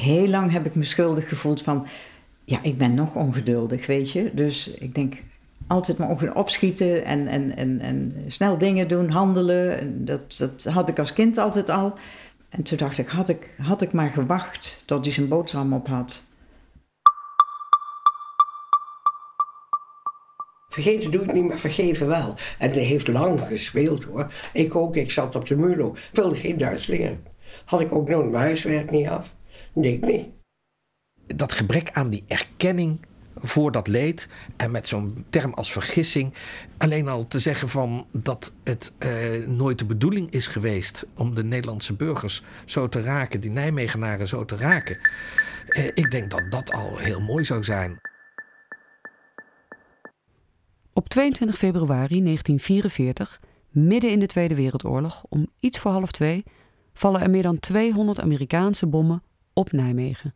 heel lang heb ik me schuldig gevoeld van, ja, ik ben nog ongeduldig, weet je. Dus ik denk altijd maar opschieten en, en, en, en snel dingen doen, handelen. Dat, dat had ik als kind altijd al. En toen dacht ik, had ik, had ik maar gewacht tot hij zijn boterham op had. Vergeten doe ik niet, maar vergeven wel. En hij heeft lang gespeeld hoor. Ik ook, ik zat op de Mulo. Ik wilde geen Duits leren. Had ik ook nooit mijn huiswerk niet af. Dat gebrek aan die erkenning voor dat leed. En met zo'n term als vergissing. Alleen al te zeggen van dat het eh, nooit de bedoeling is geweest om de Nederlandse burgers zo te raken, die Nijmegenaren zo te raken. Eh, ik denk dat dat al heel mooi zou zijn. Op 22 februari 1944, midden in de Tweede Wereldoorlog, om iets voor half twee, vallen er meer dan 200 Amerikaanse bommen op Nijmegen.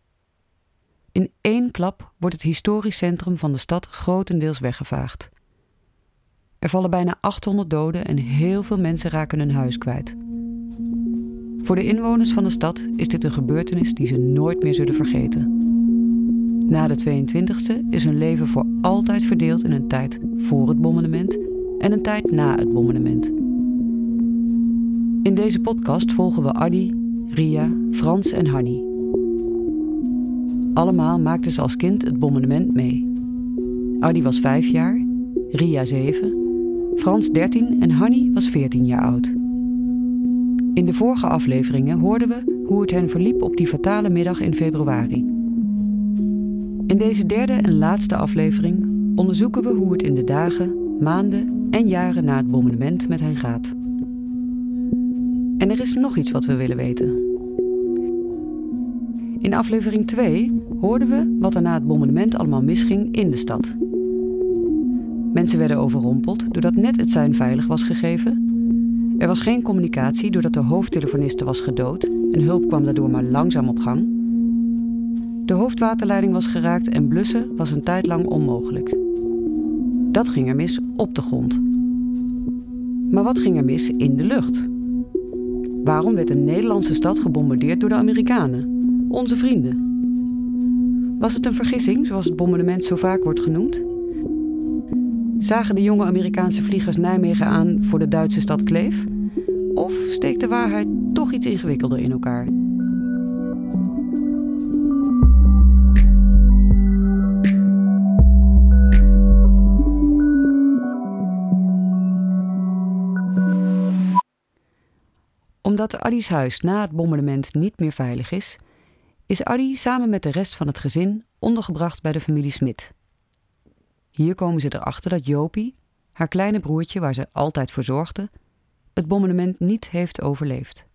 In één klap wordt het historisch centrum van de stad grotendeels weggevaagd. Er vallen bijna 800 doden en heel veel mensen raken hun huis kwijt. Voor de inwoners van de stad is dit een gebeurtenis die ze nooit meer zullen vergeten. Na de 22e is hun leven voor altijd verdeeld in een tijd voor het bombardement en een tijd na het bombardement. In deze podcast volgen we Adi, Ria, Frans en Hanny. Allemaal maakten ze als kind het bombardement mee. Adi was vijf jaar, Ria zeven, Frans 13 en Hanny was 14 jaar oud. In de vorige afleveringen hoorden we hoe het hen verliep op die fatale middag in februari. In deze derde en laatste aflevering onderzoeken we hoe het in de dagen, maanden en jaren na het bombardement met hen gaat. En er is nog iets wat we willen weten. In aflevering 2 hoorden we wat er na het bombardement allemaal misging in de stad. Mensen werden overrompeld doordat net het sein veilig was gegeven. Er was geen communicatie doordat de hoofdtelefoniste was gedood en hulp kwam daardoor maar langzaam op gang. De hoofdwaterleiding was geraakt en blussen was een tijd lang onmogelijk. Dat ging er mis op de grond. Maar wat ging er mis in de lucht? Waarom werd een Nederlandse stad gebombardeerd door de Amerikanen, onze vrienden? Was het een vergissing, zoals het bombardement zo vaak wordt genoemd? Zagen de jonge Amerikaanse vliegers Nijmegen aan voor de Duitse stad Kleef? Of steekt de waarheid toch iets ingewikkelder in elkaar? Omdat Addi's huis na het bombardement niet meer veilig is, is Addy samen met de rest van het gezin ondergebracht bij de familie Smit. Hier komen ze erachter dat Jopie, haar kleine broertje waar ze altijd voor zorgde, het bombardement niet heeft overleefd.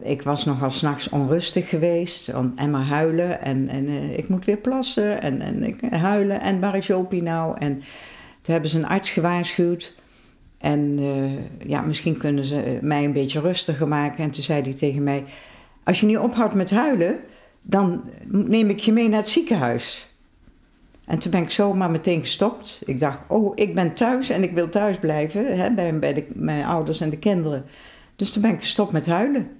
Ik was nogal s'nachts onrustig geweest en maar huilen en, en uh, ik moet weer plassen en, en ik huilen en waar is Jopie nou? En toen hebben ze een arts gewaarschuwd en uh, ja, misschien kunnen ze mij een beetje rustiger maken. En toen zei hij tegen mij, als je niet ophoudt met huilen, dan neem ik je mee naar het ziekenhuis. En toen ben ik zomaar meteen gestopt. Ik dacht, oh, ik ben thuis en ik wil thuis blijven hè, bij, bij mijn ouders en de kinderen. Dus toen ben ik gestopt met huilen.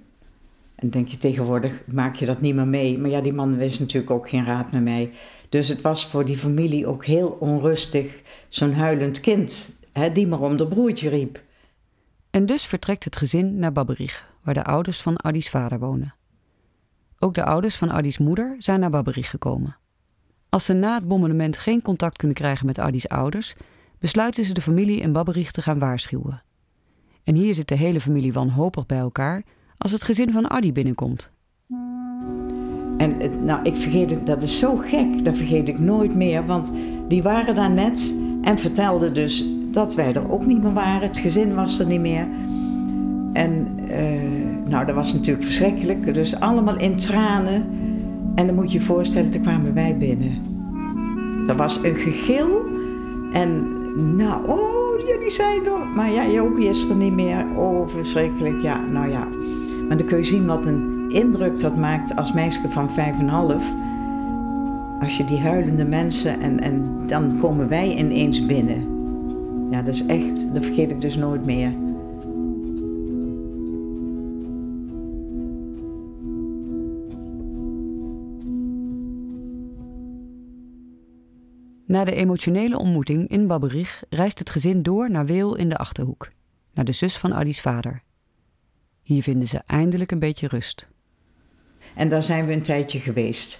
En denk je tegenwoordig, maak je dat niet meer mee. Maar ja, die man wist natuurlijk ook geen raad met mij. Dus het was voor die familie ook heel onrustig, zo'n huilend kind, hè, die maar om de broertje riep. En dus vertrekt het gezin naar Babberich, waar de ouders van Addi's vader wonen. Ook de ouders van Addi's moeder zijn naar Babberich gekomen. Als ze na het bombardement geen contact kunnen krijgen met Addi's ouders, besluiten ze de familie in Babberich te gaan waarschuwen. En hier zit de hele familie wanhopig bij elkaar als het gezin van Addi binnenkomt. En nou, ik vergeet het, dat is zo gek, dat vergeet ik nooit meer, want die waren daar net en vertelden dus dat wij er ook niet meer waren. Het gezin was er niet meer. En uh, nou, dat was natuurlijk verschrikkelijk. Dus allemaal in tranen. En dan moet je je voorstellen, toen kwamen wij binnen. Er was een gegil. En nou, oh, jullie zijn er. Maar ja, Jopie is er niet meer. Oh, verschrikkelijk. Ja, nou ja. Maar dan kun je zien wat een indruk dat maakt als meisje van vijf en half. Als je die huilende mensen en, en dan komen wij ineens binnen. Ja, dat is echt, dat vergeet ik dus nooit meer. Na de emotionele ontmoeting in Babberich reist het gezin door naar Weel in de Achterhoek, naar de zus van Addi's vader. Hier vinden ze eindelijk een beetje rust. En daar zijn we een tijdje geweest.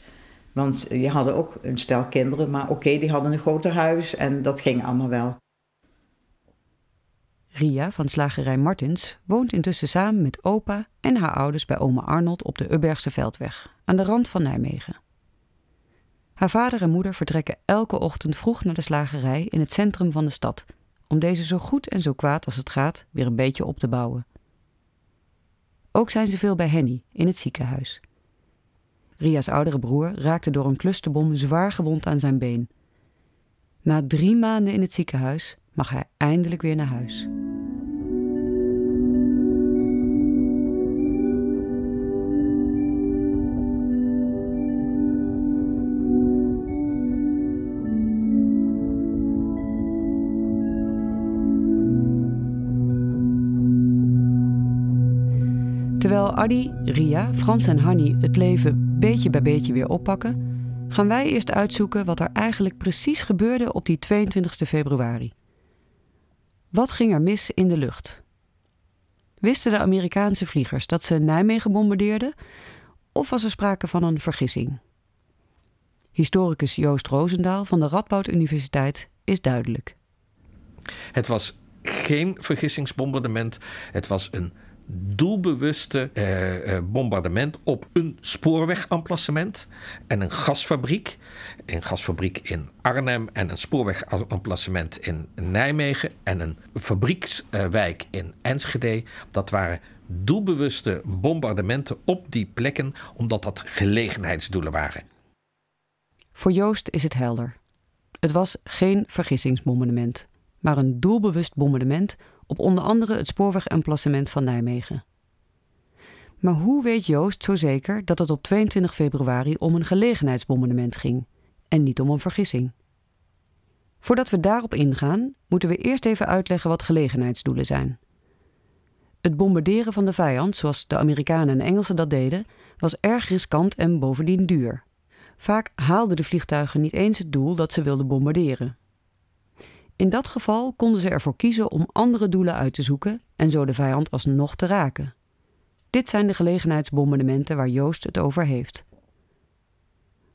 Want je hadden ook een stel kinderen, maar oké, die hadden een groter huis en dat ging allemaal wel. Ria van slagerij Martins woont intussen samen met opa en haar ouders bij oma Arnold op de Ubbergse Veldweg, aan de rand van Nijmegen. Haar vader en moeder vertrekken elke ochtend vroeg naar de slagerij in het centrum van de stad, om deze zo goed en zo kwaad als het gaat weer een beetje op te bouwen. Ook zijn ze veel bij Henny in het ziekenhuis. Ria's oudere broer raakte door een clusterbom zwaar gewond aan zijn been. Na drie maanden in het ziekenhuis mag hij eindelijk weer naar huis. Terwijl Adi, Ria, Frans en Hanny het leven beetje bij beetje weer oppakken, gaan wij eerst uitzoeken wat er eigenlijk precies gebeurde op die 22 februari. Wat ging er mis in de lucht? Wisten de Amerikaanse vliegers dat ze Nijmegen bombardeerden? Of was er sprake van een vergissing? Historicus Joost Roosendaal van de Radboud Universiteit is duidelijk. Het was geen vergissingsbombardement. Het was een doelbewuste eh, eh, bombardement op een spoorwegamplacement en een gasfabriek. Een gasfabriek in Arnhem en een spoorwegamplacement in Nijmegen en een fabriekswijk in Enschede. Dat waren doelbewuste bombardementen op die plekken omdat dat gelegenheidsdoelen waren. Voor Joost is het helder. Het was geen vergissingsbombardement, maar een doelbewust bombardement op onder andere het spoorwegemplacement van Nijmegen. Maar hoe weet Joost zo zeker dat het op 22 februari om een gelegenheidsbombardement ging en niet om een vergissing? Voordat we daarop ingaan, moeten we eerst even uitleggen wat gelegenheidsdoelen zijn. Het bombarderen van de vijand, zoals de Amerikanen en Engelsen dat deden, was erg riskant en bovendien duur. Vaak haalden de vliegtuigen niet eens het doel dat ze wilden bombarderen. In dat geval konden ze ervoor kiezen om andere doelen uit te zoeken en zo de vijand alsnog te raken. Dit zijn de gelegenheidsbombardementen waar Joost het over heeft.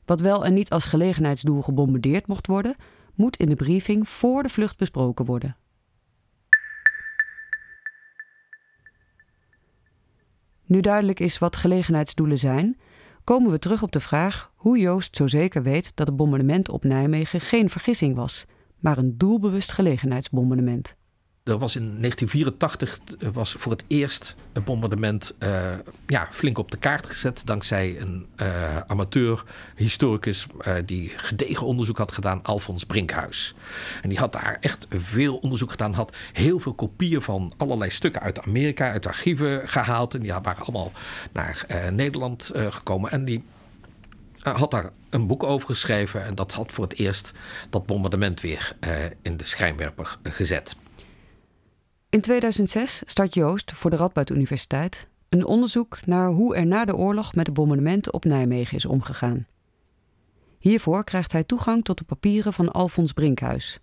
Wat wel en niet als gelegenheidsdoel gebombardeerd mocht worden, moet in de briefing voor de vlucht besproken worden. Nu duidelijk is wat gelegenheidsdoelen zijn, komen we terug op de vraag hoe Joost zo zeker weet dat het bombardement op Nijmegen geen vergissing was maar een doelbewust gelegenheidsbombardement. Er was in 1984 eh, was voor het eerst een bombardement uh, ja, flink op de kaart gezet. Dankzij een uh, amateur-historicus uh, die gedegen onderzoek had gedaan, Alfons Brinkhuis. En die had daar echt veel onderzoek gedaan. Had heel veel kopieën van allerlei stukken uit Amerika, uit archieven gehaald. En die waren allemaal naar Nederland gekomen. En die had daar een boek over geschreven en dat had voor het eerst dat bombardement weer uh, in de schijnwerper gezet. In 2006 start Joost voor de Radboud Universiteit een onderzoek naar hoe er na de oorlog met de bombardementen op Nijmegen is omgegaan. Hiervoor krijgt hij toegang tot de papieren van Alfons Brinkhuis.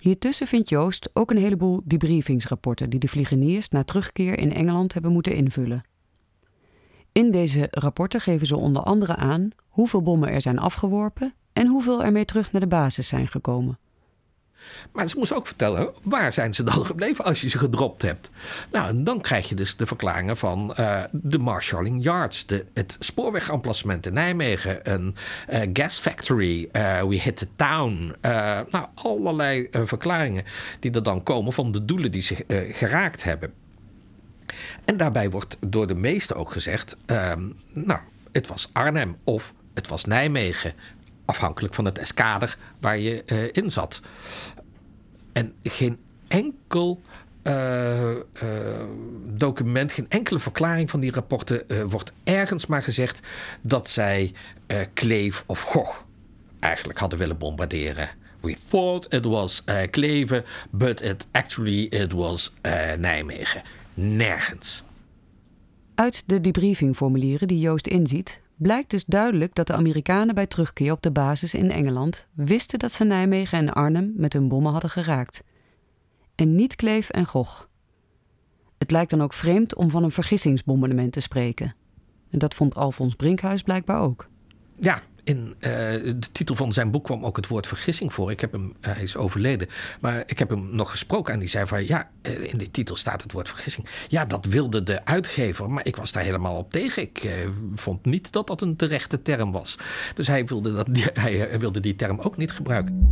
Hiertussen vindt Joost ook een heleboel debriefingsrapporten die de vliegeniers na terugkeer in Engeland hebben moeten invullen. In deze rapporten geven ze onder andere aan hoeveel bommen er zijn afgeworpen en hoeveel er mee terug naar de basis zijn gekomen. Maar ze moesten ook vertellen, waar zijn ze dan gebleven als je ze gedropt hebt? Nou, en dan krijg je dus de verklaringen van uh, de Marshalling Yards, de, het spoorwegemplacement in Nijmegen, een uh, gas factory, uh, we hit the town. nou, allerlei verklaringen die er dan komen van de doelen die ze geraakt hebben. En daarbij wordt door de meesten ook gezegd: ehm, nou, het was Arnhem of het was Nijmegen. Afhankelijk van het eskader waar je uh, in zat. En geen enkel uh, uh, document, geen enkele verklaring van die rapporten wordt ergens maar gezegd dat zij Kleef of Gogh eigenlijk hadden willen bombarderen. We thought it was Kleve, but it actually it was Nijmegen nergens. Uit de debriefingformulieren die Joost inziet, blijkt dus duidelijk dat de Amerikanen bij terugkeer op de basis in Engeland wisten dat ze Nijmegen en Arnhem met hun bommen hadden geraakt. En niet Kleef en Gogh. Het lijkt dan ook vreemd om van een vergissingsbombardement te spreken. En dat vond Alfons Brinkhuis blijkbaar ook. Ja, in uh, de titel van zijn boek kwam ook het woord vergissing voor. Ik heb hem, uh, hij is overleden, maar ik heb hem nog gesproken en die zei van ja, uh, in de titel staat het woord vergissing. Ja, dat wilde de uitgever, maar ik was daar helemaal op tegen. Ik vond niet dat dat een terechte term was. Dus hij wilde, dat, hij wilde die term ook niet gebruiken.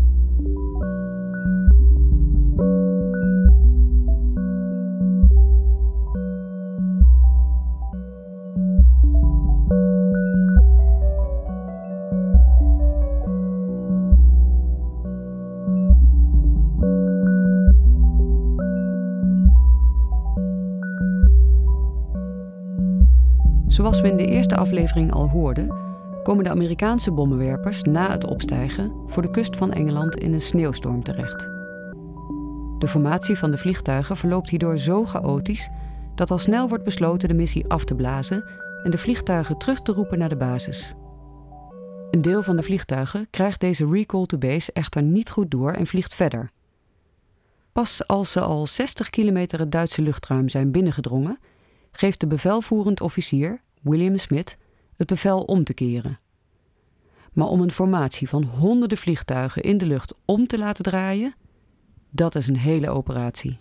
Zoals we in de eerste aflevering al hoorden, komen de Amerikaanse bommenwerpers na het opstijgen voor de kust van Engeland in een sneeuwstorm terecht. De formatie van de vliegtuigen verloopt hierdoor zo chaotisch dat al snel wordt besloten de missie af te blazen en de vliegtuigen terug te roepen naar de basis. Een deel van de vliegtuigen krijgt deze recall to base echter niet goed door en vliegt verder. Pas als ze al 60 kilometer het Duitse luchtruim zijn binnengedrongen, geeft de bevelvoerend officier, William Smith, het bevel om te keren. Maar om een formatie van honderden vliegtuigen in de lucht om te laten draaien, dat is een hele operatie.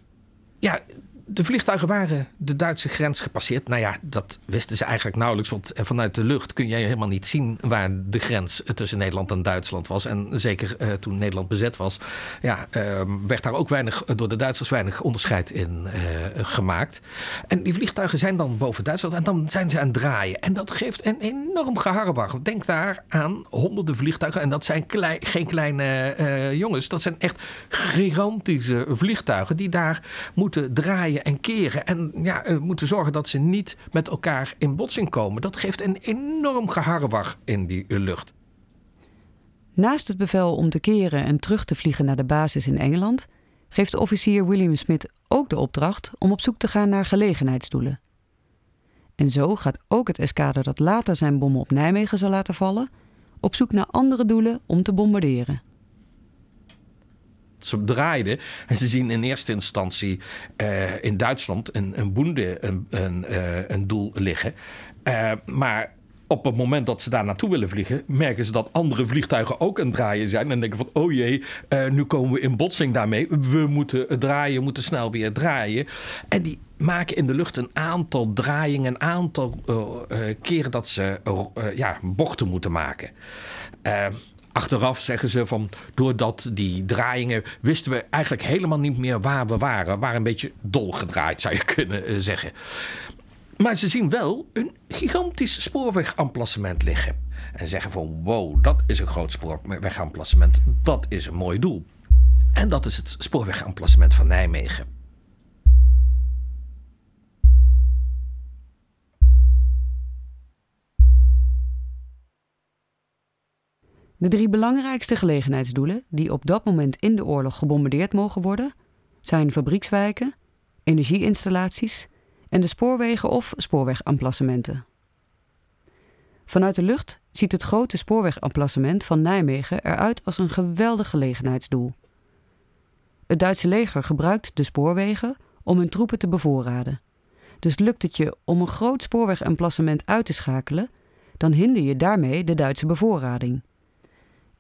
Ja, de vliegtuigen waren de Duitse grens gepasseerd. Nou ja, dat wisten ze eigenlijk nauwelijks. Want vanuit de lucht kun je helemaal niet zien waar de grens tussen Nederland en Duitsland was. En zeker uh, toen Nederland bezet was, ja, uh, werd daar ook weinig door de Duitsers weinig onderscheid in gemaakt. En die vliegtuigen zijn dan boven Duitsland en dan zijn ze aan het draaien. En dat geeft een enorm geharrewar. Denk daar aan honderden vliegtuigen. En dat zijn geen kleine jongens. Dat zijn echt gigantische vliegtuigen die daar moeten draaien en keren. En ja, moeten zorgen dat ze niet met elkaar in botsing komen. Dat geeft een enorm geharrewar in die lucht. Naast het bevel om te keren en terug te vliegen naar de basis in Engeland, geeft officier William Smith ook de opdracht om op zoek te gaan naar gelegenheidsdoelen. En zo gaat ook het eskader dat later zijn bommen op Nijmegen zal laten vallen, op zoek naar andere doelen om te bombarderen ze draaiden. En ze zien in eerste instantie uh, in Duitsland een, een boende een, een, uh, een doel liggen. Uh, maar op het moment dat ze daar naartoe willen vliegen, merken ze dat andere vliegtuigen ook aan het draaien zijn. En denken van, oh jee, nu komen we in botsing daarmee. We moeten draaien, moeten snel weer draaien. En die maken in de lucht een aantal draaiingen, een aantal keren dat ze ja, bochten moeten maken. Achteraf zeggen ze van doordat die draaiingen wisten we eigenlijk helemaal niet meer waar we waren. We waren een beetje dolgedraaid zou je kunnen eh, zeggen. Maar ze zien wel een gigantisch spoorwegamplacement liggen. En zeggen van wow, dat is een groot spoorwegamplacement. Dat is een mooi doel. En dat is het spoorwegamplacement van Nijmegen. De drie belangrijkste gelegenheidsdoelen die op dat moment in de oorlog gebombardeerd mogen worden, zijn fabriekswijken, energieinstallaties en de spoorwegen of spoorwegamplacementen. Vanuit de lucht ziet het grote spoorwegamplacement van Nijmegen eruit als een geweldig gelegenheidsdoel. Het Duitse leger gebruikt de spoorwegen om hun troepen te bevoorraden. Dus lukt het je om een groot spoorwegemplacement uit te schakelen, dan hinder je daarmee de Duitse bevoorrading.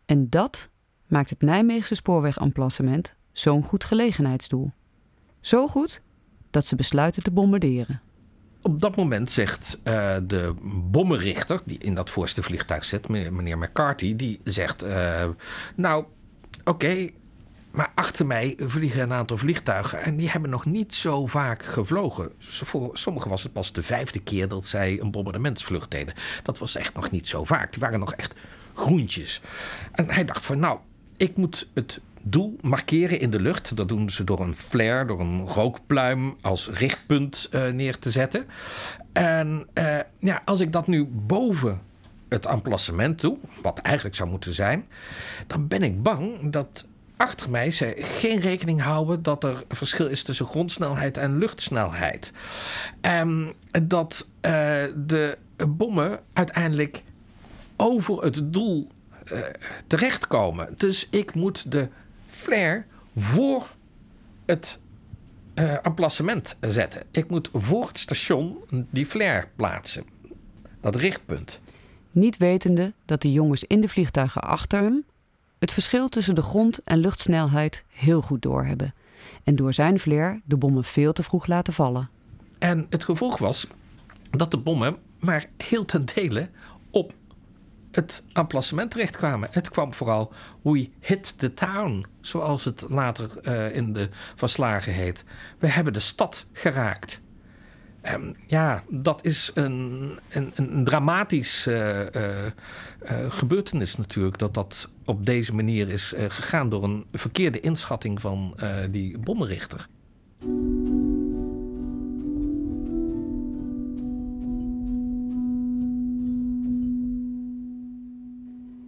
En dat maakt het Nijmeegse spoorwegamplacement zo'n goed gelegenheidsdoel. Zo goed dat ze besluiten te bombarderen. Op dat moment zegt uh, de bommenrichter, die in dat voorste vliegtuig zit, meneer McCarthy, die zegt: uh, Nou, oké, maar achter mij vliegen een aantal vliegtuigen en die hebben nog niet zo vaak gevlogen. Voor sommigen was het pas de vijfde keer dat zij een bombardementsvlucht deden. Dat was echt nog niet zo vaak. Die waren nog echt groentjes. En hij dacht van nou, ik moet het doel markeren in de lucht. Dat doen ze door een flare, door een rookpluim als richtpunt uh, neer te zetten. En uh, ja, als ik dat nu boven het emplacement doe, wat eigenlijk zou moeten zijn, dan ben ik bang dat achter mij ze geen rekening houden dat er verschil is tussen grondsnelheid en luchtsnelheid. En dat uh, de bommen uiteindelijk over het doel uh, terechtkomen. Dus ik moet de flare voor het uh, emplacement zetten. Ik moet voor het station die flare plaatsen. Dat richtpunt. Niet wetende dat de jongens in de vliegtuigen achter hem het verschil tussen de grond- en luchtsnelheid heel goed doorhebben. En door zijn flair de bommen veel te vroeg laten vallen. En het gevolg was dat de bommen maar heel ten dele op het emplacement terechtkwamen. Het kwam vooral We hit the town, zoals het later uh, in de verslagen heet. We hebben de stad geraakt. Um, ja, dat is een, een, een dramatisch uh, uh, gebeurtenis natuurlijk. Dat dat op deze manier is gegaan door een verkeerde inschatting van die bommenrichter.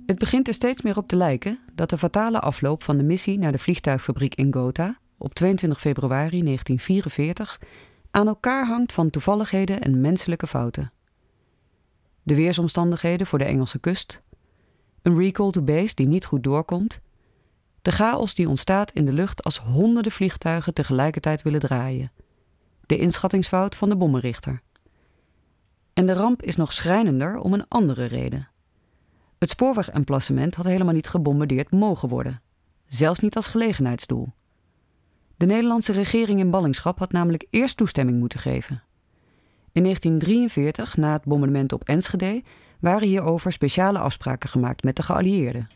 Het begint er steeds meer op te lijken dat de fatale afloop van de missie naar de vliegtuigfabriek in Gotha op 22 februari 1944 aan elkaar hangt van toevalligheden en menselijke fouten. De weersomstandigheden voor de Engelse kust, een recall to base die niet goed doorkomt, de chaos die ontstaat in de lucht als honderden vliegtuigen tegelijkertijd willen draaien, de inschattingsfout van de bommenrichter. En de ramp is nog schrijnender om een andere reden. Het spoorwegemplacement had helemaal niet gebombardeerd mogen worden, zelfs niet als gelegenheidsdoel. De Nederlandse regering in ballingschap had namelijk eerst toestemming moeten geven. In 1943, na het bombardement op Enschede, waren hierover speciale afspraken gemaakt met de geallieerden.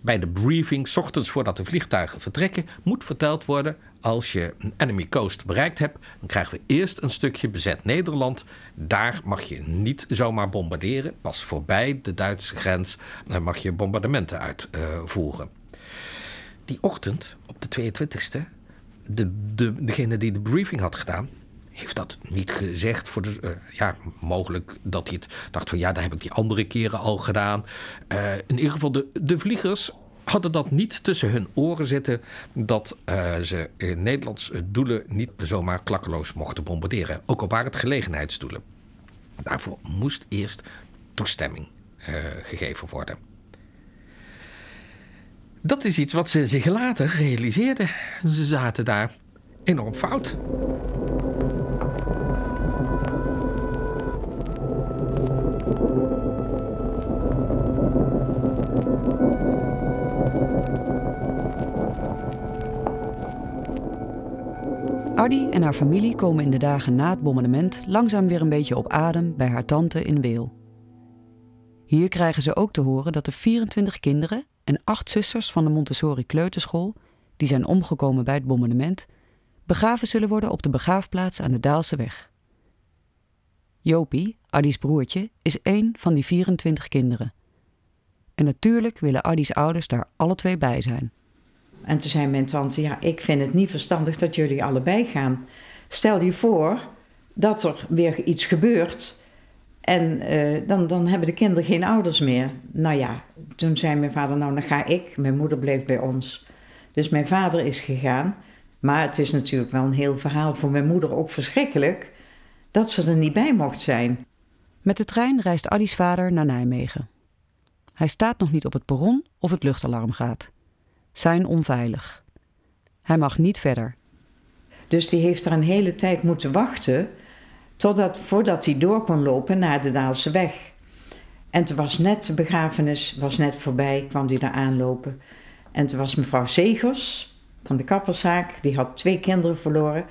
Bij de briefing, ochtends voordat de vliegtuigen vertrekken, moet verteld worden: als je een enemy coast bereikt hebt, dan krijgen we eerst een stukje bezet Nederland. Daar mag je niet zomaar bombarderen. Pas voorbij de Duitse grens mag je bombardementen uitvoeren. Die ochtend, op de 22e, de, de, degene die de briefing had gedaan, heeft dat niet gezegd. Voor de, uh, ja, mogelijk dat hij het dacht van ja, dat heb ik die andere keren al gedaan. Uh, in ieder geval, de, de vliegers hadden dat niet tussen hun oren zitten dat uh, ze in Nederlandse doelen niet zomaar klakkeloos mochten bombarderen. Ook al waren het gelegenheidsdoelen. Daarvoor moest eerst toestemming gegeven worden. Dat is iets wat ze zich later realiseerden. Ze zaten daar enorm fout. Ardi en haar familie komen in de dagen na het bombardement langzaam weer een beetje op adem bij haar tante in Weel. Hier krijgen ze ook te horen dat de 24 kinderen en acht zusters van de Montessori Kleuterschool, die zijn omgekomen bij het bombardement, begraven zullen worden op de begraafplaats aan de Daalse weg. Jopie, Addi's broertje, is één van die 24 kinderen. En natuurlijk willen Addi's ouders daar alle twee bij zijn. En toen zei mijn tante: Ja, ik vind het niet verstandig dat jullie allebei gaan. Stel je voor dat er weer iets gebeurt en uh, dan, dan hebben de kinderen geen ouders meer. Nou ja, toen zei mijn vader, nou dan ga ik. Mijn moeder bleef bij ons. Dus mijn vader is gegaan. Maar het is natuurlijk wel een heel verhaal voor mijn moeder ook verschrikkelijk dat ze er niet bij mocht zijn. Met de trein reist Addi's vader naar Nijmegen. Hij staat nog niet op het perron of het luchtalarm gaat. Zijn onveilig. Hij mag niet verder. Dus die heeft er een hele tijd moeten wachten Totdat, voordat hij door kon lopen naar de Daalse weg. En toen was net de begrafenis was net voorbij, kwam hij daar aanlopen. En toen was mevrouw Zegers van de kapperszaak, die had twee kinderen verloren.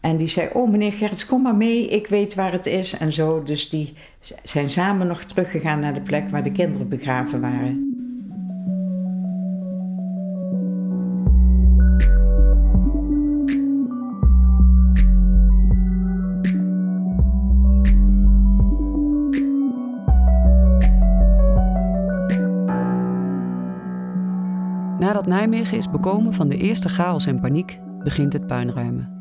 En die zei, oh meneer Gerrits, kom maar mee, ik weet waar het is en zo. Dus die zijn samen nog teruggegaan naar de plek waar de kinderen begraven waren. Nijmegen is bekomen van de eerste chaos en paniek, begint het puinruimen.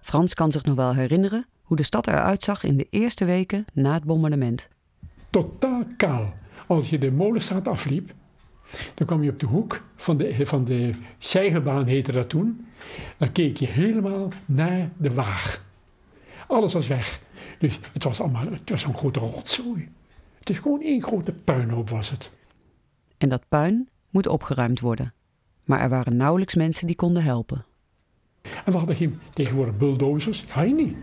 Frans kan zich nog wel herinneren hoe de stad eruit zag in de eerste weken na het bombardement. Totaal kaal. Als je de Molenstraat afliep, dan kwam je op de hoek van de, van de Zeigelbaan, heette dat toen. Dan keek je helemaal naar de Waag. Alles was weg. Dus het was allemaal het was een grote rotzooi. Het is gewoon één grote puinhoop was het. En dat puin moet opgeruimd worden. Maar er waren nauwelijks mensen die konden helpen. En we hadden geen tegenwoordig bulldozers. Ja, niet.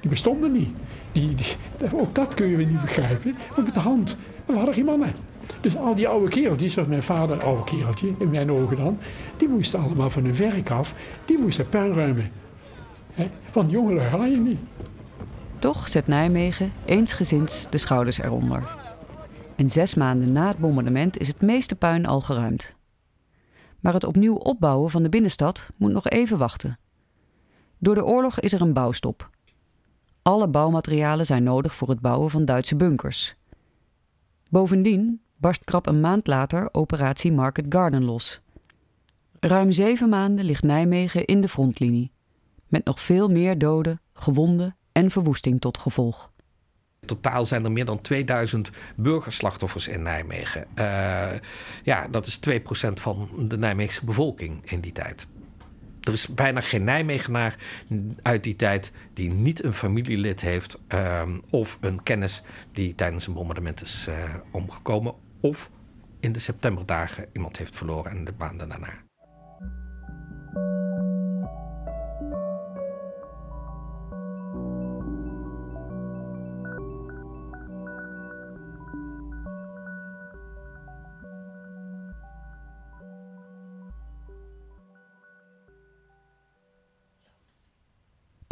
Die bestonden niet. Die, die, ook dat kun je weer niet begrijpen. Maar met de hand. We hadden geen mannen. Dus al die oude kereltjes, zoals mijn vader, oude kereltje, in mijn ogen dan, die moesten allemaal van hun werk af, die moesten puin ruimen. He? Want jongeren ga je niet. Toch zet Nijmegen eensgezinds de schouders eronder. En zes maanden na het bombardement is het meeste puin al geruimd. Maar het opnieuw opbouwen van de binnenstad moet nog even wachten. Door de oorlog is er een bouwstop. Alle bouwmaterialen zijn nodig voor het bouwen van Duitse bunkers. Bovendien barst krap een maand later operatie Market Garden los. Ruim zeven maanden ligt Nijmegen in de frontlinie, met nog veel meer doden, gewonden en verwoesting tot gevolg. Totaal zijn er meer dan 2000 burgerslachtoffers in Nijmegen. Uh, ja, dat is 2% van de Nijmeegse bevolking in die tijd. Er is bijna geen Nijmegenaar uit die tijd die niet een familielid heeft uh, of een kennis die tijdens een bombardement is uh, omgekomen of in de septemberdagen iemand heeft verloren en de maanden daarna.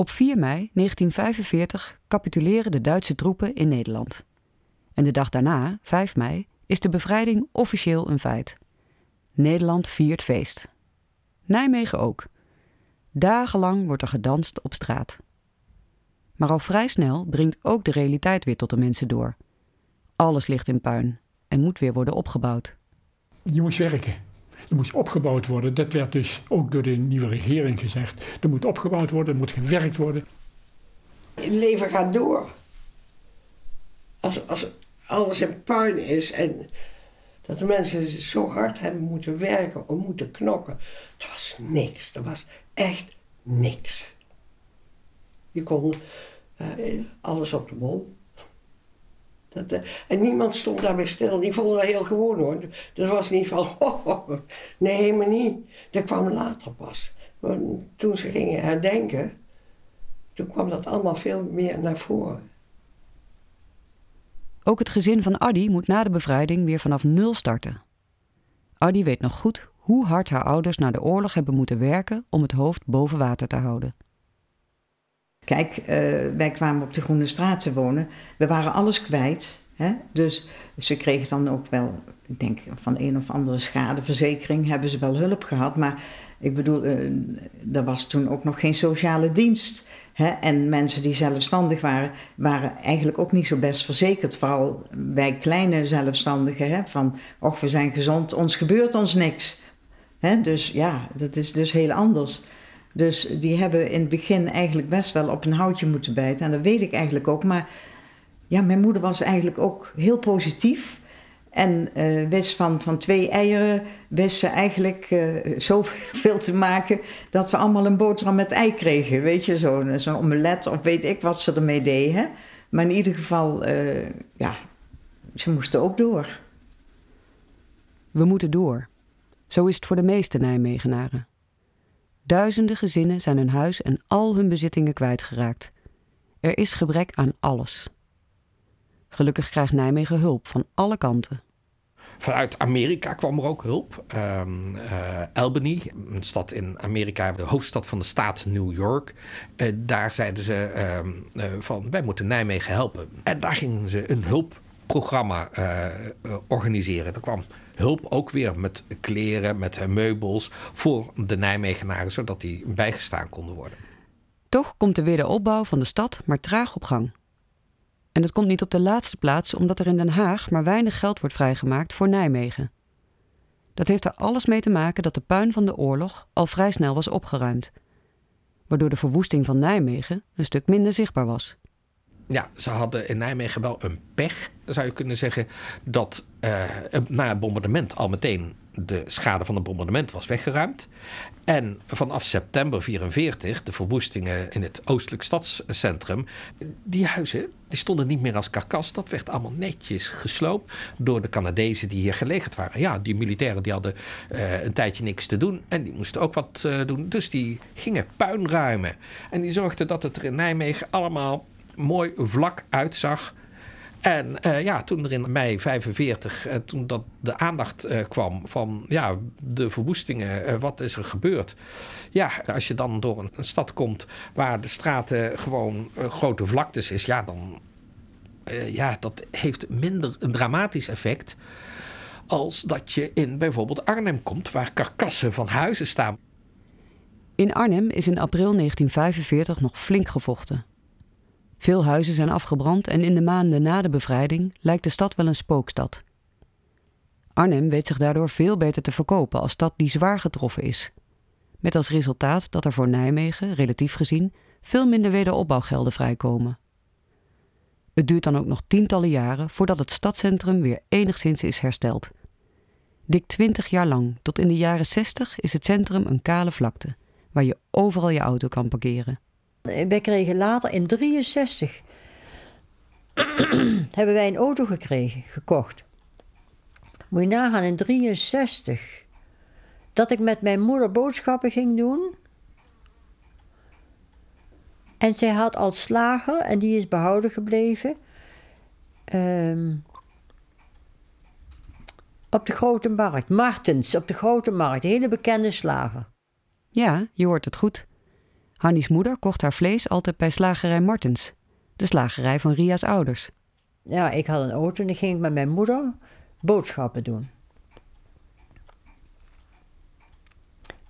Op 4 mei 1945 capituleren de Duitse troepen in Nederland. En de dag daarna, 5 mei, is de bevrijding officieel een feit. Nederland viert feest. Nijmegen ook. Dagenlang wordt er gedanst op straat. Maar al vrij snel dringt ook de realiteit weer tot de mensen door. Alles ligt in puin en moet weer worden opgebouwd. Je moest werken. Er moest opgebouwd worden. Dat werd dus ook door de nieuwe regering gezegd. Er moet opgebouwd worden, er moet gewerkt worden. Het leven gaat door. Als, als alles in puin is en dat de mensen zo hard hebben moeten werken of moeten knokken. Het was niks. Er was echt niks. Je kon uh, alles op de bol. Dat, uh, en niemand stond daarbij stil. Die vonden dat heel gewoon hoor. Dat was niet van, nee, helemaal niet. Dat kwam later pas. Maar toen ze gingen herdenken, toen kwam dat allemaal veel meer naar voren. Ook het gezin van Addy moet na de bevrijding weer vanaf nul starten. Addy weet nog goed hoe hard haar ouders na de oorlog hebben moeten werken om het hoofd boven water te houden. Kijk, uh, wij kwamen op de Groene Straat te wonen. We waren alles kwijt. Hè? Dus ze kregen dan ook wel, ik denk van een of andere schadeverzekering hebben ze wel hulp gehad. Maar ik bedoel, uh, er was toen ook nog geen sociale dienst. Hè? En mensen die zelfstandig waren, waren eigenlijk ook niet zo best verzekerd. Vooral bij kleine zelfstandigen. Hè? Van, och, we zijn gezond, ons gebeurt ons niks. Hè? Dus ja, dat is dus heel anders. Dus die hebben in het begin eigenlijk best wel op een houtje moeten bijten. En dat weet ik eigenlijk ook. Maar ja, mijn moeder was eigenlijk ook heel positief. En uh, wist van, van twee eieren, wist ze eigenlijk uh, zoveel te maken dat we allemaal een boterham met ei kregen. Weet je, zo'n zo omelet of weet ik wat ze ermee deed. Hè? Maar in ieder geval, ja, ze moesten ook door. We moeten door. Zo is het voor de meeste Nijmegenaren. Duizenden gezinnen zijn hun huis en al hun bezittingen kwijtgeraakt. Er is gebrek aan alles. Gelukkig krijgt Nijmegen hulp van alle kanten. Vanuit Amerika kwam er ook hulp. Um, uh, Albany, een stad in Amerika, de hoofdstad van de staat New York. Uh, daar zeiden ze um, uh, van wij moeten Nijmegen helpen. En daar gingen ze een hulpprogramma organiseren. Er kwam hulp ook weer met kleren, met meubels voor de Nijmegenaren, zodat die bijgestaan konden worden. Toch komt de wederopbouw van de stad maar traag op gang. En dat komt niet op de laatste plaats omdat er in Den Haag maar weinig geld wordt vrijgemaakt voor Nijmegen. Dat heeft er alles mee te maken dat de puin van de oorlog al vrij snel was opgeruimd, waardoor de verwoesting van Nijmegen een stuk minder zichtbaar was. Ja, ze hadden in Nijmegen wel een pech, zou je kunnen zeggen, dat uh, na het bombardement al meteen de schade van het bombardement was weggeruimd. En vanaf september 44, de verwoestingen in het oostelijk stadscentrum, die huizen die stonden niet meer als karkas. Dat werd allemaal netjes gesloopt door de Canadezen die hier gelegerd waren. Ja, die militairen die hadden uh, een tijdje niks te doen en die moesten ook wat uh, doen. Dus die gingen puin ruimen. En die zorgden dat het er in Nijmegen allemaal mooi vlak uitzag. En uh, ja, toen er in mei 45, uh, toen dat de aandacht uh, kwam van ja, de verwoestingen, wat is er gebeurd? Ja, als je dan door een, een stad komt waar de straten gewoon grote vlaktes is, ja, dan ja, dat heeft minder een dramatisch effect als dat je in bijvoorbeeld Arnhem komt, waar karkassen van huizen staan. In Arnhem is in april 1945 nog flink gevochten. Veel huizen zijn afgebrand en in de maanden na de bevrijding lijkt de stad wel een spookstad. Arnhem weet zich daardoor veel beter te verkopen als stad die zwaar getroffen is. Met als resultaat dat er voor Nijmegen, relatief gezien, veel minder wederopbouwgelden vrijkomen. Het duurt dan ook nog tientallen jaren voordat het stadscentrum weer enigszins is hersteld. Dik twintig jaar lang, tot in de jaren zestig, is het centrum een kale vlakte, waar je overal je auto kan parkeren. Wij kregen later in 63 hebben wij een auto gekregen, gekocht. Moet je nagaan, in 63. Dat ik met mijn moeder boodschappen ging doen. En zij had als slager, en die is behouden gebleven. Um, op de Grote Markt, Martens, op de Grote Markt, hele bekende slager. Ja, je hoort het goed. Hannies moeder kocht haar vlees altijd bij slagerij Martens, de slagerij van Ria's ouders. Ja, ik had een auto en dan ging ik met mijn moeder boodschappen doen.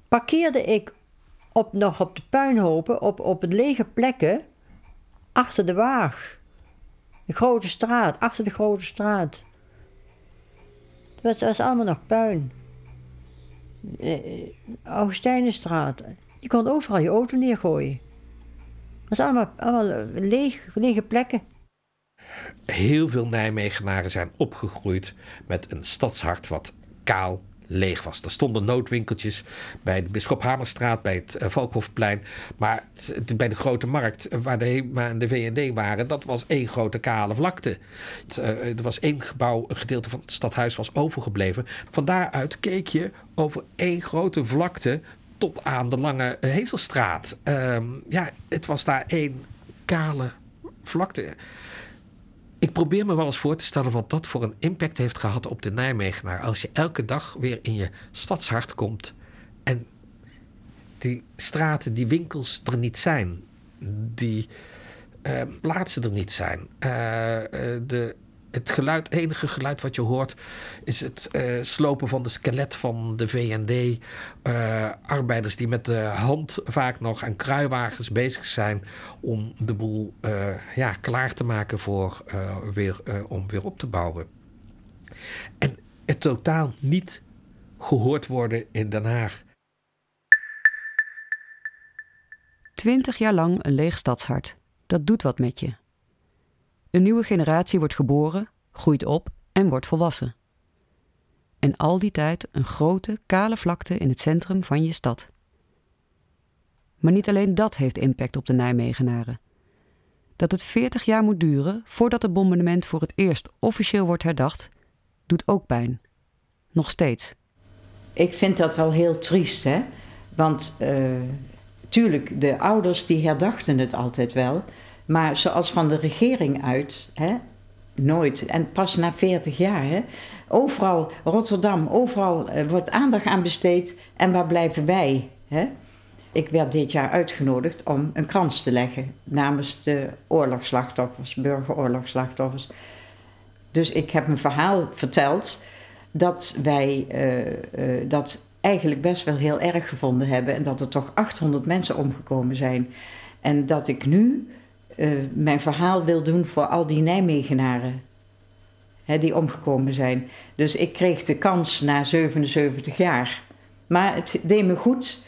Parkeerde ik op, nog op de puinhopen, op, op het lege plekken, achter de waag. De grote straat, achter de grote straat. Het was, was allemaal nog puin. Eh, eh, Augustijnenstraat. Je kon overal je auto neergooien. Dat is allemaal, allemaal leeg, lege plekken. Heel veel Nijmegenaren zijn opgegroeid met een stadshart wat kaal leeg was. Er stonden noodwinkeltjes bij de Bisschop Hamerstraat, bij het uh, Valkhofplein. Maar bij de Grote Markt, eh, waar de HEMA de VND waren, dat was één grote kale vlakte. Het, er was één gebouw, een gedeelte van het stadhuis was overgebleven. Van daaruit keek je over één grote vlakte tot aan de Lange Hezelstraat. Um, ja, het was daar één kale vlakte. Ik probeer me wel eens voor te stellen wat dat voor een impact heeft gehad op de Nijmegenaar. Als je elke dag weer in je stadshart komt en die straten, die winkels er niet zijn. Die uh, plaatsen er niet zijn. Uh, de het geluid, enige geluid wat je hoort is het uh, slopen van de skelet van de VND. Uh, arbeiders die met de hand vaak nog aan kruiwagens bezig zijn om de boel uh, ja, klaar te maken voor, weer, om weer op te bouwen. En het totaal niet gehoord worden in Den Haag. Twintig jaar lang een leeg stadshart. Dat doet wat met je. Een nieuwe generatie wordt geboren, groeit op en wordt volwassen. En al die tijd een grote, kale vlakte in het centrum van je stad. Maar niet alleen dat heeft impact op de Nijmegenaren. Dat het 40 jaar moet duren voordat het bombardement voor het eerst officieel wordt herdacht, doet ook pijn. Nog steeds. Ik vind dat wel heel triest, hè? Want uh, tuurlijk, de ouders die herdachten het altijd wel. Maar zoals van de regering uit, hè, nooit. En pas na 40 jaar. Hè, overal, Rotterdam, overal uh, wordt aandacht aan besteed. En waar blijven wij? Hè? Ik werd dit jaar uitgenodigd om een krans te leggen namens de oorlogsslachtoffers, burgeroorlogsslachtoffers. Dus ik heb mijn verhaal verteld dat wij uh, uh, dat eigenlijk best wel heel erg gevonden hebben en dat er toch 800 mensen omgekomen zijn. En dat ik nu uh, mijn verhaal wil doen voor al die Nijmegenaren hè, die omgekomen zijn. Dus ik kreeg de kans na 77 jaar. Maar het deed me goed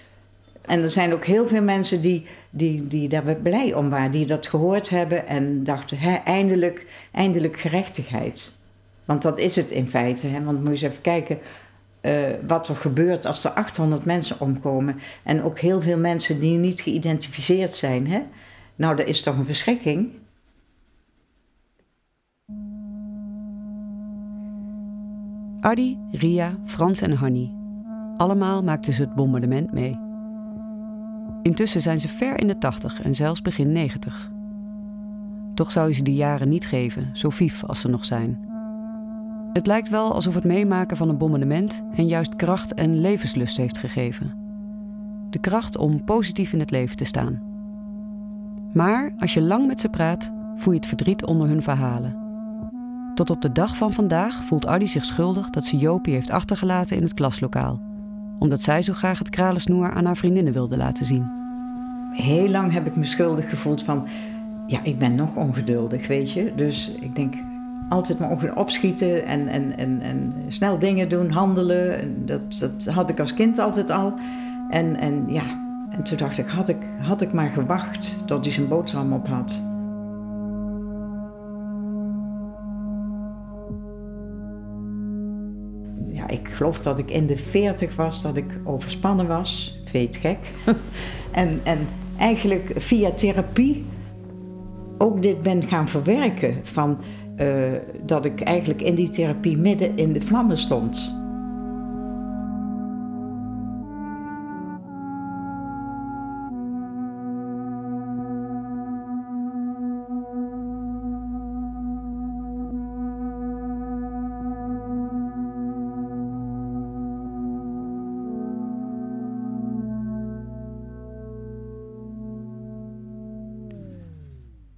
En er zijn ook heel veel mensen die, die, die daar blij om waren, die dat gehoord hebben en dachten, hè, eindelijk, eindelijk gerechtigheid. Want dat is het in feite. Hè? Want moet je eens even kijken uh, wat er gebeurt als er 800 mensen omkomen. En ook heel veel mensen die niet geïdentificeerd zijn. Hè? Nou, dat is toch een verschrikking? Adi, Ria, Frans en Hanny. Allemaal maakten ze het bombardement mee. Intussen zijn ze ver in de 80 en zelfs begin 90. Toch zou je ze die jaren niet geven, zo vief als ze nog zijn. Het lijkt wel alsof het meemaken van een bombardement hen juist kracht en levenslust heeft gegeven. De kracht om positief in het leven te staan. Maar als je lang met ze praat, voel je het verdriet onder hun verhalen. Tot op de dag van vandaag voelt Adi zich schuldig dat ze Jopie heeft achtergelaten in het klaslokaal. Omdat zij zo graag het kralensnoer aan haar vriendinnen wilde laten zien. Heel lang heb ik me schuldig gevoeld van... Ja, ik ben nog ongeduldig, weet je. Dus ik denk, altijd maar opschieten en, en, en, en snel dingen doen, handelen. Dat, dat had ik als kind altijd al. En, en ja, en toen dacht ik had, ik, had ik maar gewacht tot hij zijn boterham op had. Ja, ik geloof dat ik in de veertig was, dat ik overspannen was. Veet gek. en, en eigenlijk via therapie ook dit ben gaan verwerken. Van uh, dat ik eigenlijk in die therapie midden in de vlammen stond.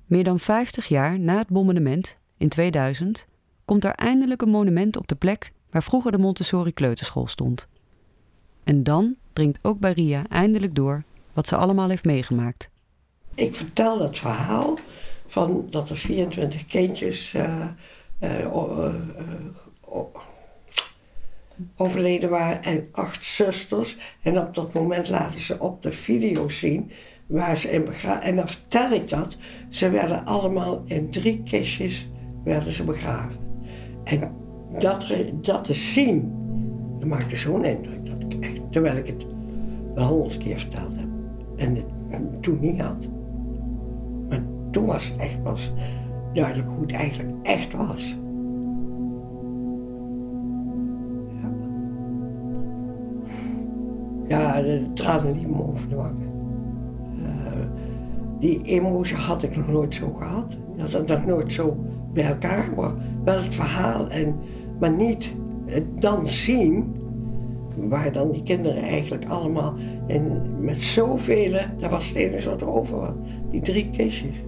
Meer dan 50 jaar na het bombardement in 2000 komt er eindelijk een monument op de plek waar vroeger de Montessori kleuterschool stond. En dan dringt ook bij Ria eindelijk door wat ze allemaal heeft meegemaakt. Ik vertel dat verhaal van dat er 24 kindjes uh, uh, overleden waren en acht zusters. En op dat moment laten ze op de video zien waar ze in begraven. En dan vertel ik dat. Ze werden allemaal in drie kistjes werden ze begraven. En dat, dat te zien, dat maakte zo'n indruk. Dat ik echt, terwijl ik het wel honderd keer verteld heb. En het toen niet had. Maar toen was het echt pas duidelijk hoe het eigenlijk echt was. Ja, ja de, tranen die me over de wangen. Die emotie had ik nog nooit zo gehad. Ik had het nog nooit zo bij elkaar, maar wel het verhaal. En, maar niet het dan zien waar dan die kinderen eigenlijk allemaal en met zoveel, daar was het enige wat er over was, die drie kistjes.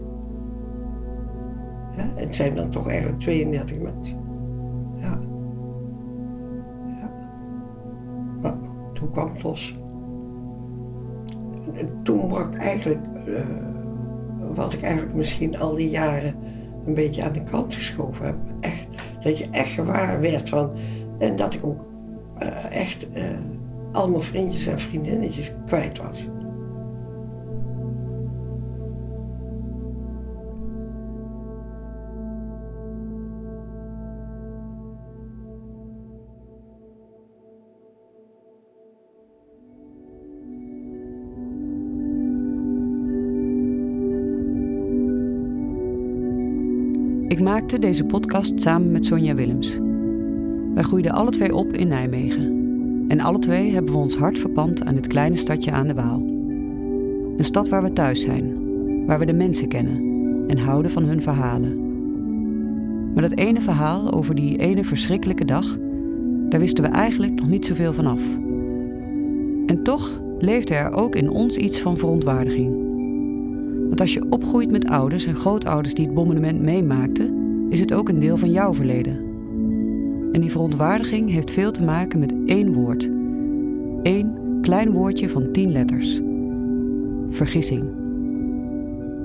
En het zijn dan toch eigenlijk 32 mensen. Ja. ja. Maar toen kwam het los. En toen brak eigenlijk, uh, wat ik eigenlijk misschien al die jaren een beetje aan de kant geschoven heb. Echt, dat je echt gewaar werd van. En dat ik ook uh, echt allemaal vriendjes en vriendinnetjes kwijt was. Ik maakte deze podcast samen met Sonja Willems. Wij groeiden alle twee op in Nijmegen. En alle twee hebben we ons hart verpand aan dit kleine stadje aan de Waal. Een stad waar we thuis zijn, waar we de mensen kennen en houden van hun verhalen. Maar dat ene verhaal over die ene verschrikkelijke dag, daar wisten we eigenlijk nog niet zoveel van af. En toch leefde er ook in ons iets van verontwaardiging. Als je opgroeit met ouders en grootouders die het bombardement meemaakten, is het ook een deel van jouw verleden. En die verontwaardiging heeft veel te maken met één woord. Eén klein woordje van tien letters. Vergissing.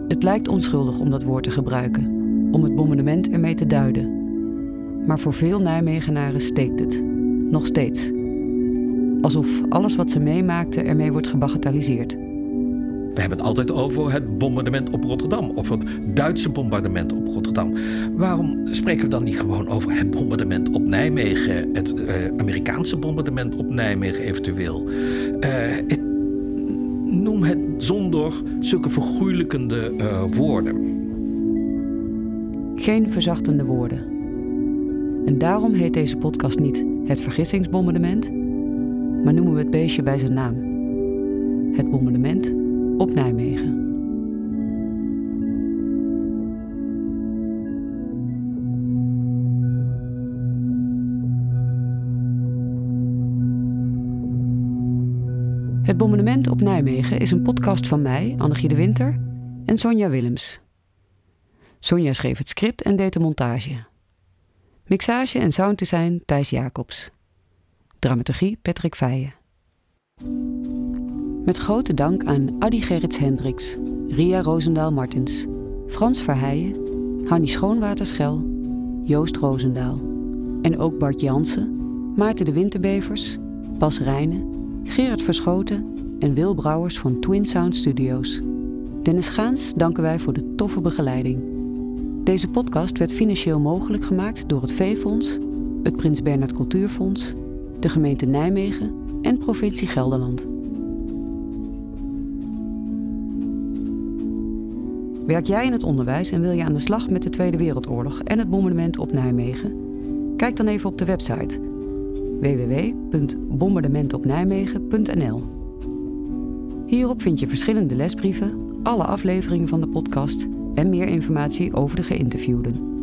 Het lijkt onschuldig om dat woord te gebruiken, om het bombardement ermee te duiden. Maar voor veel Nijmegenaren steekt het. Nog steeds. Alsof alles wat ze meemaakte ermee wordt gebagatelliseerd. We hebben het altijd over het bombardement op Rotterdam. Of het Duitse bombardement op Rotterdam. Waarom spreken we dan niet gewoon over het bombardement op Nijmegen? Het uh, Amerikaanse bombardement op Nijmegen eventueel? Het, noem het zonder zulke vergoeilijkende uh, woorden. Geen verzachtende woorden. En daarom heet deze podcast niet het vergissingsbombardement, maar noemen we het beestje bij zijn naam. Het bombardement op Nijmegen. Het bombardement op Nijmegen is een podcast van mij, Annegie de Winter, en Sonja Willems. Sonja schreef het script en deed de montage. Mixage en sounddesign Thijs Jacobs. Dramaturgie Patrick Feijen. Met grote dank aan Adi Gerrits Hendricks, Ria Roosendaal Martens, Frans Verheijen, Hanni Schoonwaterschel, Joost Roosendaal. En ook Bart Jansen, Maarten de Winterbevers, Bas Rijnen, Gerard Verschoten en Wil Brouwers van Twin Sound Studios. Dennis Gaans danken wij voor de toffe begeleiding. Deze podcast werd financieel mogelijk gemaakt door het V-Fonds, het Prins Bernhard Cultuurfonds, de gemeente Nijmegen en provincie Gelderland. Werk jij in het onderwijs en wil je aan de slag met de Tweede Wereldoorlog en het bombardement op Nijmegen? Kijk dan even op de website www.bombardementopnijmegen.nl. Hierop vind je verschillende lesbrieven, alle afleveringen van de podcast en meer informatie over de geïnterviewden.